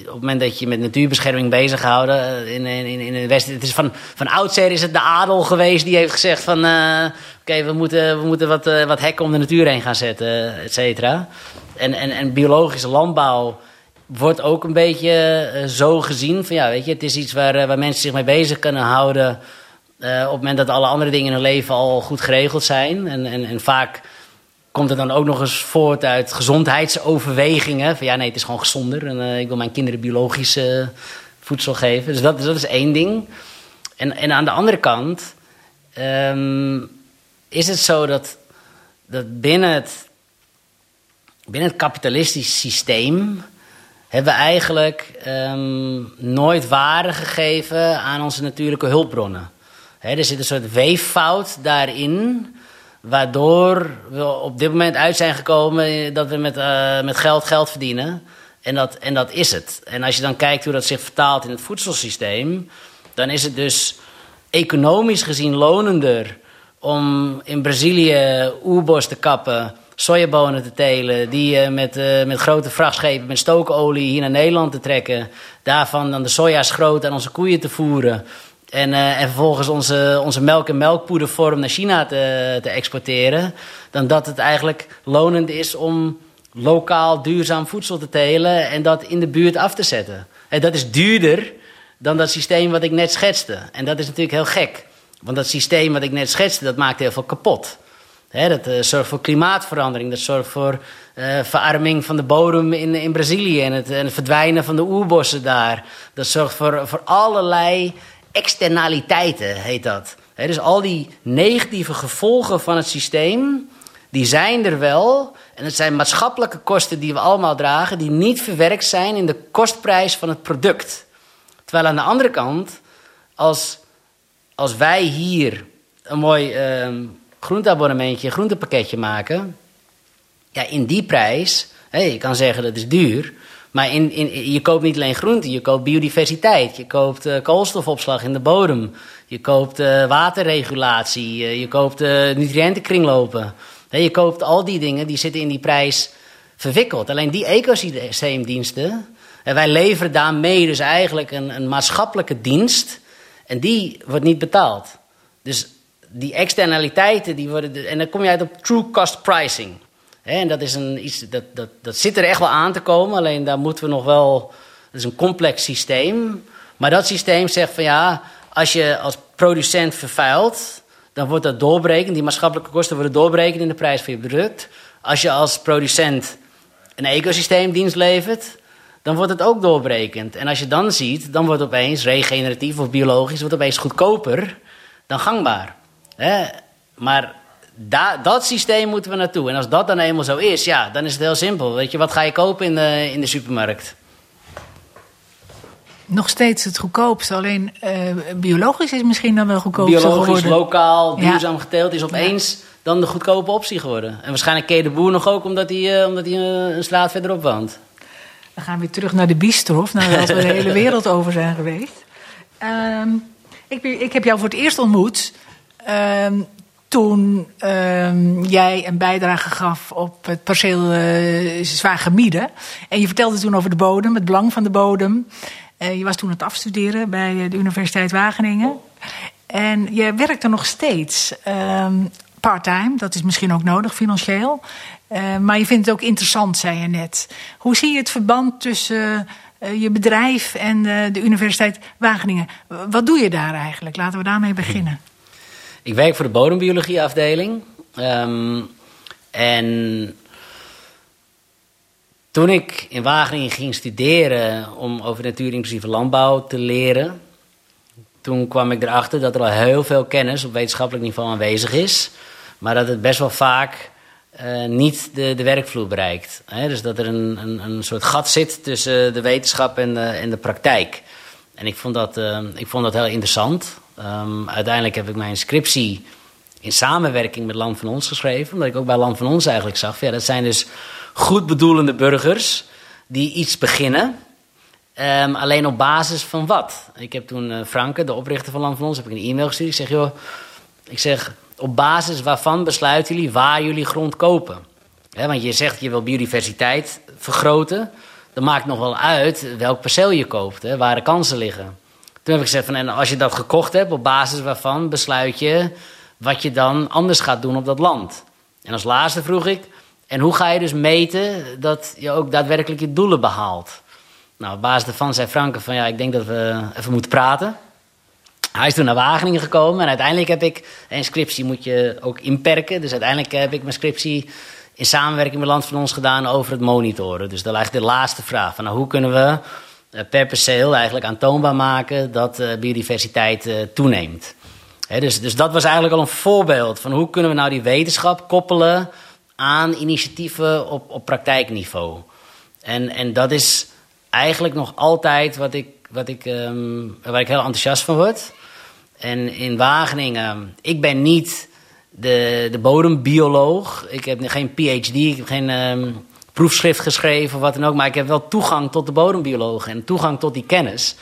Op het moment dat je met natuurbescherming bezighouden eh, in, in, in het Westen. Het is van, van oudsher is het de adel geweest die heeft gezegd van... Uh, oké, we moeten, we moeten wat, uh, wat hekken om de natuur heen gaan zetten, et cetera. En, en, en biologische landbouw wordt ook een beetje zo gezien. Van, ja, weet je, het is iets waar, waar mensen zich mee bezig kunnen houden... op het moment dat alle andere dingen in hun leven al goed geregeld zijn. En, en, en vaak komt het dan ook nog eens voort uit gezondheidsoverwegingen. Van ja, nee, het is gewoon gezonder en uh, ik wil mijn kinderen biologisch uh, voedsel geven. Dus dat, dat is één ding. En, en aan de andere kant um, is het zo dat, dat binnen, het, binnen het kapitalistisch systeem hebben we eigenlijk um, nooit waarde gegeven aan onze natuurlijke hulpbronnen. Er zit een soort weeffout daarin Waardoor we op dit moment uit zijn gekomen dat we met, uh, met geld geld verdienen. En dat, en dat is het. En als je dan kijkt hoe dat zich vertaalt in het voedselsysteem, dan is het dus economisch gezien lonender om in Brazilië oerbos te kappen, sojabonen te telen, die uh, met, uh, met grote vrachtschepen met stookolie hier naar Nederland te trekken, daarvan dan de soja's aan onze koeien te voeren en, uh, en vervolgens onze, onze melk en melkpoedervorm naar China te, te exporteren. Dan dat het eigenlijk lonend is om lokaal duurzaam voedsel te telen en dat in de buurt af te zetten. En dat is duurder dan dat systeem wat ik net schetste. En dat is natuurlijk heel gek. Want dat systeem wat ik net schetste, dat maakt heel veel kapot. dat uh, zorgt voor klimaatverandering, dat zorgt voor verarming van de bodem in, in Brazilië en het, en het verdwijnen van de oerbossen daar. Dat zorgt voor, voor allerlei externaliteiten, heet dat. dus al die negatieve gevolgen van het systeem, die zijn er wel. En het zijn maatschappelijke kosten die we allemaal dragen, die niet verwerkt zijn in de kostprijs van het product. Terwijl aan de andere kant, als, als wij hier een mooi uh, groenteabonnementje, groentepakketje maken, ja, in die prijs, hey, je kan zeggen dat is duur, maar in, in, je koopt niet alleen groenten, je koopt biodiversiteit. Je koopt uh, koolstofopslag in de bodem. Je koopt uh, waterregulatie. Je koopt nutriëntenkringlopen. je koopt al die dingen, die zitten in die prijs verwikkeld. Alleen die ecosysteemdiensten, en wij leveren daarmee dus eigenlijk een, een maatschappelijke dienst. En die wordt niet betaald. Dus die externaliteiten, die worden... En dan kom je uit op true cost pricing en dat, is een, iets, dat, dat, dat zit er echt wel aan te komen, alleen daar moeten we nog wel. Het is een complex systeem. Maar dat systeem zegt van ja, als je als producent vervuilt, dan wordt dat doorbrekend. Die maatschappelijke kosten worden doorbrekend in de prijs van je product. Als je als producent een ecosysteemdienst levert, dan wordt het ook doorbrekend. En als je dan ziet, dan wordt opeens regeneratief of biologisch wordt opeens goedkoper dan gangbaar. Maar dat systeem moeten we naartoe. En als dat dan eenmaal zo is, ja, dan is het heel simpel. Weet je, wat ga je kopen in de, in de supermarkt? Nog steeds het goedkoopste, alleen uh, biologisch is misschien dan wel goedkoop biologisch, geworden. lokaal, duurzaam geteeld is opeens dan de goedkope optie geworden. En waarschijnlijk je de boer nog ook omdat hij, uh, omdat hij uh, een straat verderop woont. We gaan weer terug naar de biestrof, nadat we de hele [laughs] wereld over zijn geweest. Ehm, ik, ik, heb jou voor het eerst ontmoet ehm, toen ehm, jij een bijdrage gaf op het perceel uh, zwaar gemieden. En je vertelde toen over de bodem, het belang van de bodem. Uh, je was toen aan het afstuderen bij de Universiteit Wageningen. En je werkt er nog steeds part-time. Dat is misschien ook nodig financieel. Maar je vindt het ook interessant, zei je net. Hoe zie je het verband tussen je bedrijf en de Universiteit Wageningen? Wat doe je daar eigenlijk? Laten we daarmee beginnen. Ik werk voor de bodembiologieafdeling. Um, en toen ik in Wageningen ging studeren om over natuurinclusieve landbouw te leren, toen kwam ik erachter dat er al heel veel kennis op wetenschappelijk niveau aanwezig is, maar dat het best wel vaak uh, niet de, de werkvloer bereikt. Dus dat er een, een, een soort gat zit tussen de wetenschap en de, en de praktijk. En ik vond dat, uh, ik vond dat heel interessant. Um, uiteindelijk heb ik mijn scriptie in samenwerking met Land van Ons geschreven. Omdat ik ook bij Land van Ons eigenlijk zag... Ja, dat zijn dus goed bedoelende burgers die iets beginnen... Um, alleen op basis van wat? Ik heb toen uh, Franke, de oprichter van Land van Ons, heb ik een e-mail gestuurd. Ik zeg, joh, ik zeg, op basis waarvan besluiten jullie waar jullie grond kopen? want je zegt je wil biodiversiteit vergroten. Dan maakt nog wel uit welk perceel je koopt, waar de kansen liggen. Toen heb ik gezegd van en als je dat gekocht hebt, op basis waarvan besluit je wat je dan anders gaat doen op dat land. En als laatste vroeg ik, en hoe ga je dus meten dat je ook daadwerkelijk je doelen behaalt? Nou, op basis daarvan zei Franke van ja, ik denk dat we even moeten praten. Hij is toen naar Wageningen gekomen en uiteindelijk heb ik... Een scriptie moet je ook inperken. Dus uiteindelijk heb ik mijn scriptie in samenwerking met Land van Ons gedaan over het monitoren. Dus dat ligt de laatste vraag. Van, nou, hoe kunnen we per perceel eigenlijk aantoonbaar maken dat uh, biodiversiteit uh, toeneemt? dus, dus dat was eigenlijk al een voorbeeld van hoe kunnen we nou die wetenschap koppelen aan initiatieven op, op praktijkniveau. En, en dat is eigenlijk nog altijd wat ik, wat ik, um, waar ik heel enthousiast van word. En in Wageningen, ik ben niet de, de bodembioloog. Ik heb geen PhD, ik heb geen um, proefschrift geschreven wat dan ook. Maar ik heb wel toegang tot de bodembiologen en toegang tot die kennis.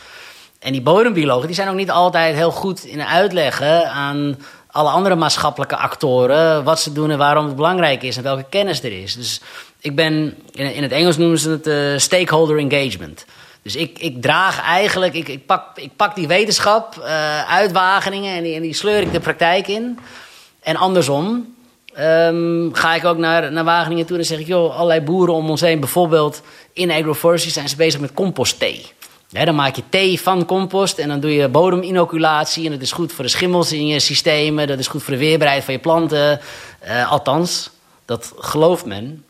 En die bodembiologen die zijn ook niet altijd heel goed in uitleggen aan alle andere maatschappelijke actoren wat ze doen en waarom het belangrijk is en welke kennis er is. Dus ik ben, in, het Engels noemen ze het uh, stakeholder engagement. Dus ik, ik draag eigenlijk, ik, ik, pak, ik pak die wetenschap uh, uit Wageningen en die, en die sleur ik de praktijk in. En andersom um, ga ik ook naar, naar Wageningen toe en zeg ik, joh, allerlei boeren om ons heen, bijvoorbeeld in agroforestry zijn ze bezig met compostthee. Ja, dan maak je thee van compost en dan doe je bodeminoculatie. En dat is goed voor de schimmels in je systemen, dat is goed voor de weerbaarheid van je planten. Uh, althans, dat gelooft men.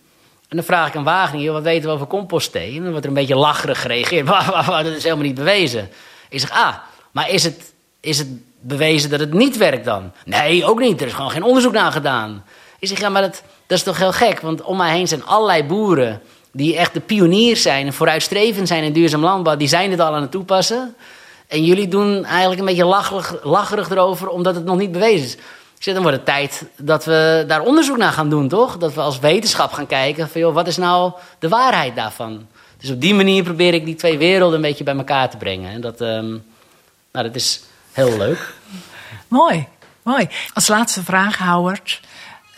En dan vraag ik aan Wageningen, wat weten we over compostthee? En dan wordt er een beetje lacherig gereageerd. [laughs] dat is helemaal niet bewezen. Ik zeg, ah, maar is het, is het bewezen dat het niet werkt dan? Nee, ook niet. Er is gewoon geen onderzoek naar gedaan. Ik zeg, ja, maar dat, dat is toch heel gek? Want om mij heen zijn allerlei boeren die echt de pioniers zijn en vooruitstrevend zijn in duurzaam landbouw. Die zijn het al aan het toepassen. En jullie doen eigenlijk een beetje lacherig, lacherig erover omdat het nog niet bewezen is. Ik zeg, dan wordt het tijd dat we daar onderzoek naar gaan doen, toch? Dat we als wetenschap gaan kijken van, joh, wat is nou de waarheid daarvan? Dus op die manier probeer ik die twee werelden een beetje bij elkaar te brengen. En dat, um, nou, dat is heel leuk. Mooi, mooi. Als laatste vraag, Howard.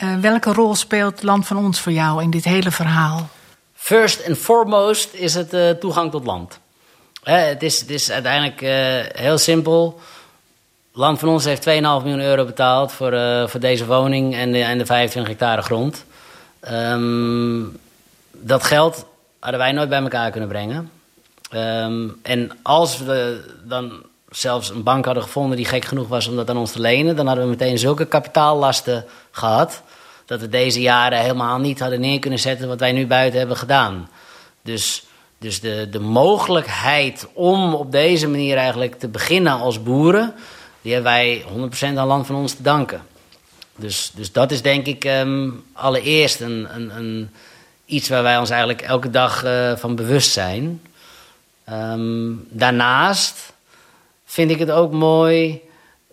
Uh, welke rol speelt Land van Ons voor jou in dit hele verhaal? First and foremost is het uh, toegang tot land. het, is, het is uiteindelijk uh, heel simpel. Land van ons heeft 2,5 miljoen euro betaald voor, voor deze woning en de, en de 25 hectare grond. Ehm, dat geld hadden wij nooit bij elkaar kunnen brengen. Ehm, en als we dan zelfs een bank hadden gevonden die gek genoeg was om dat aan ons te lenen, dan hadden we meteen zulke kapitaallasten gehad dat we deze jaren helemaal niet hadden neer kunnen zetten wat wij nu buiten hebben gedaan. Dus, dus de, de mogelijkheid om op deze manier eigenlijk te beginnen als boeren, die hebben wij 100% aan land van ons te danken. Dus, dus dat is denk ik ehm, allereerst een, een, een, iets waar wij ons eigenlijk elke dag uh, van bewust zijn. Ehm, daarnaast vind ik het ook mooi.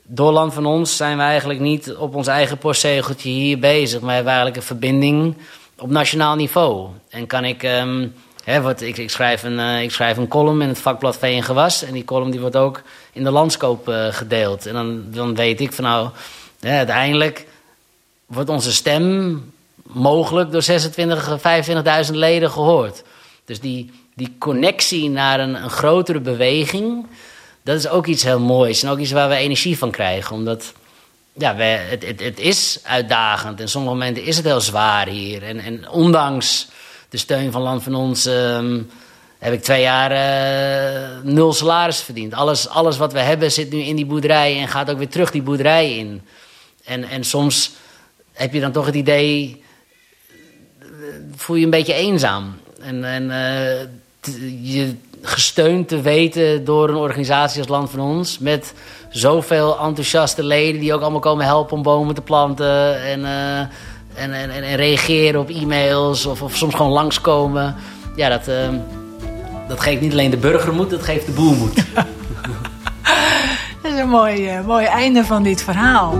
Door land van ons zijn we eigenlijk niet op ons eigen postzegeltje hier bezig, maar hebben eigenlijk een verbinding op nationaal niveau. En kan ik. Um, wat, ik, ik, schrijf een, uh, ik schrijf een column in het vakblad Vee en Gewas. En die column die wordt ook in de landskoop uh, gedeeld. En dan, dan weet ik van nou, uiteindelijk wordt onze stem mogelijk door 26, 25.000 leden gehoord. Dus die, die connectie naar een, een grotere beweging, dat is ook iets heel moois. En ook iets waar we energie van krijgen. Omdat ja, we, het, het, het is uitdagend. En sommige momenten is het heel zwaar hier. En, en ondanks de steun van Land van Ons ehm, heb ik twee jaar uh, nul salaris verdiend. Alles, alles wat we hebben zit nu in die boerderij en gaat ook weer terug die boerderij in. En, en soms heb je dan toch het idee, voel je een beetje eenzaam. En, en uh, je gesteund te weten door een organisatie als Land van Ons. Met zoveel enthousiaste leden die ook allemaal komen helpen om bomen te planten. En, uh, en, en, en, reageren op e-mails of, of soms gewoon langskomen. Ja, dat, uh, dat geeft niet alleen de burger moed, dat geeft de boer moed. [laughs] [laughs] dat is een mooi, mooi einde van dit verhaal.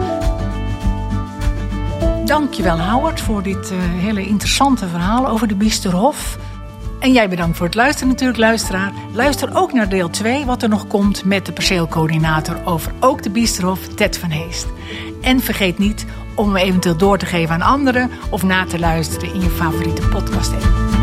Dankjewel Howard voor dit uh, hele interessante verhaal over de Biesterhof. En jij bedankt voor het luisteren natuurlijk, luisteraar. Luister ook naar deel 2, wat er nog komt met de perceelcoördinator over ook de Biesterhof, Ted van Heest. En vergeet niet om hem eventueel door te geven aan anderen of na te luisteren in je favoriete podcast app.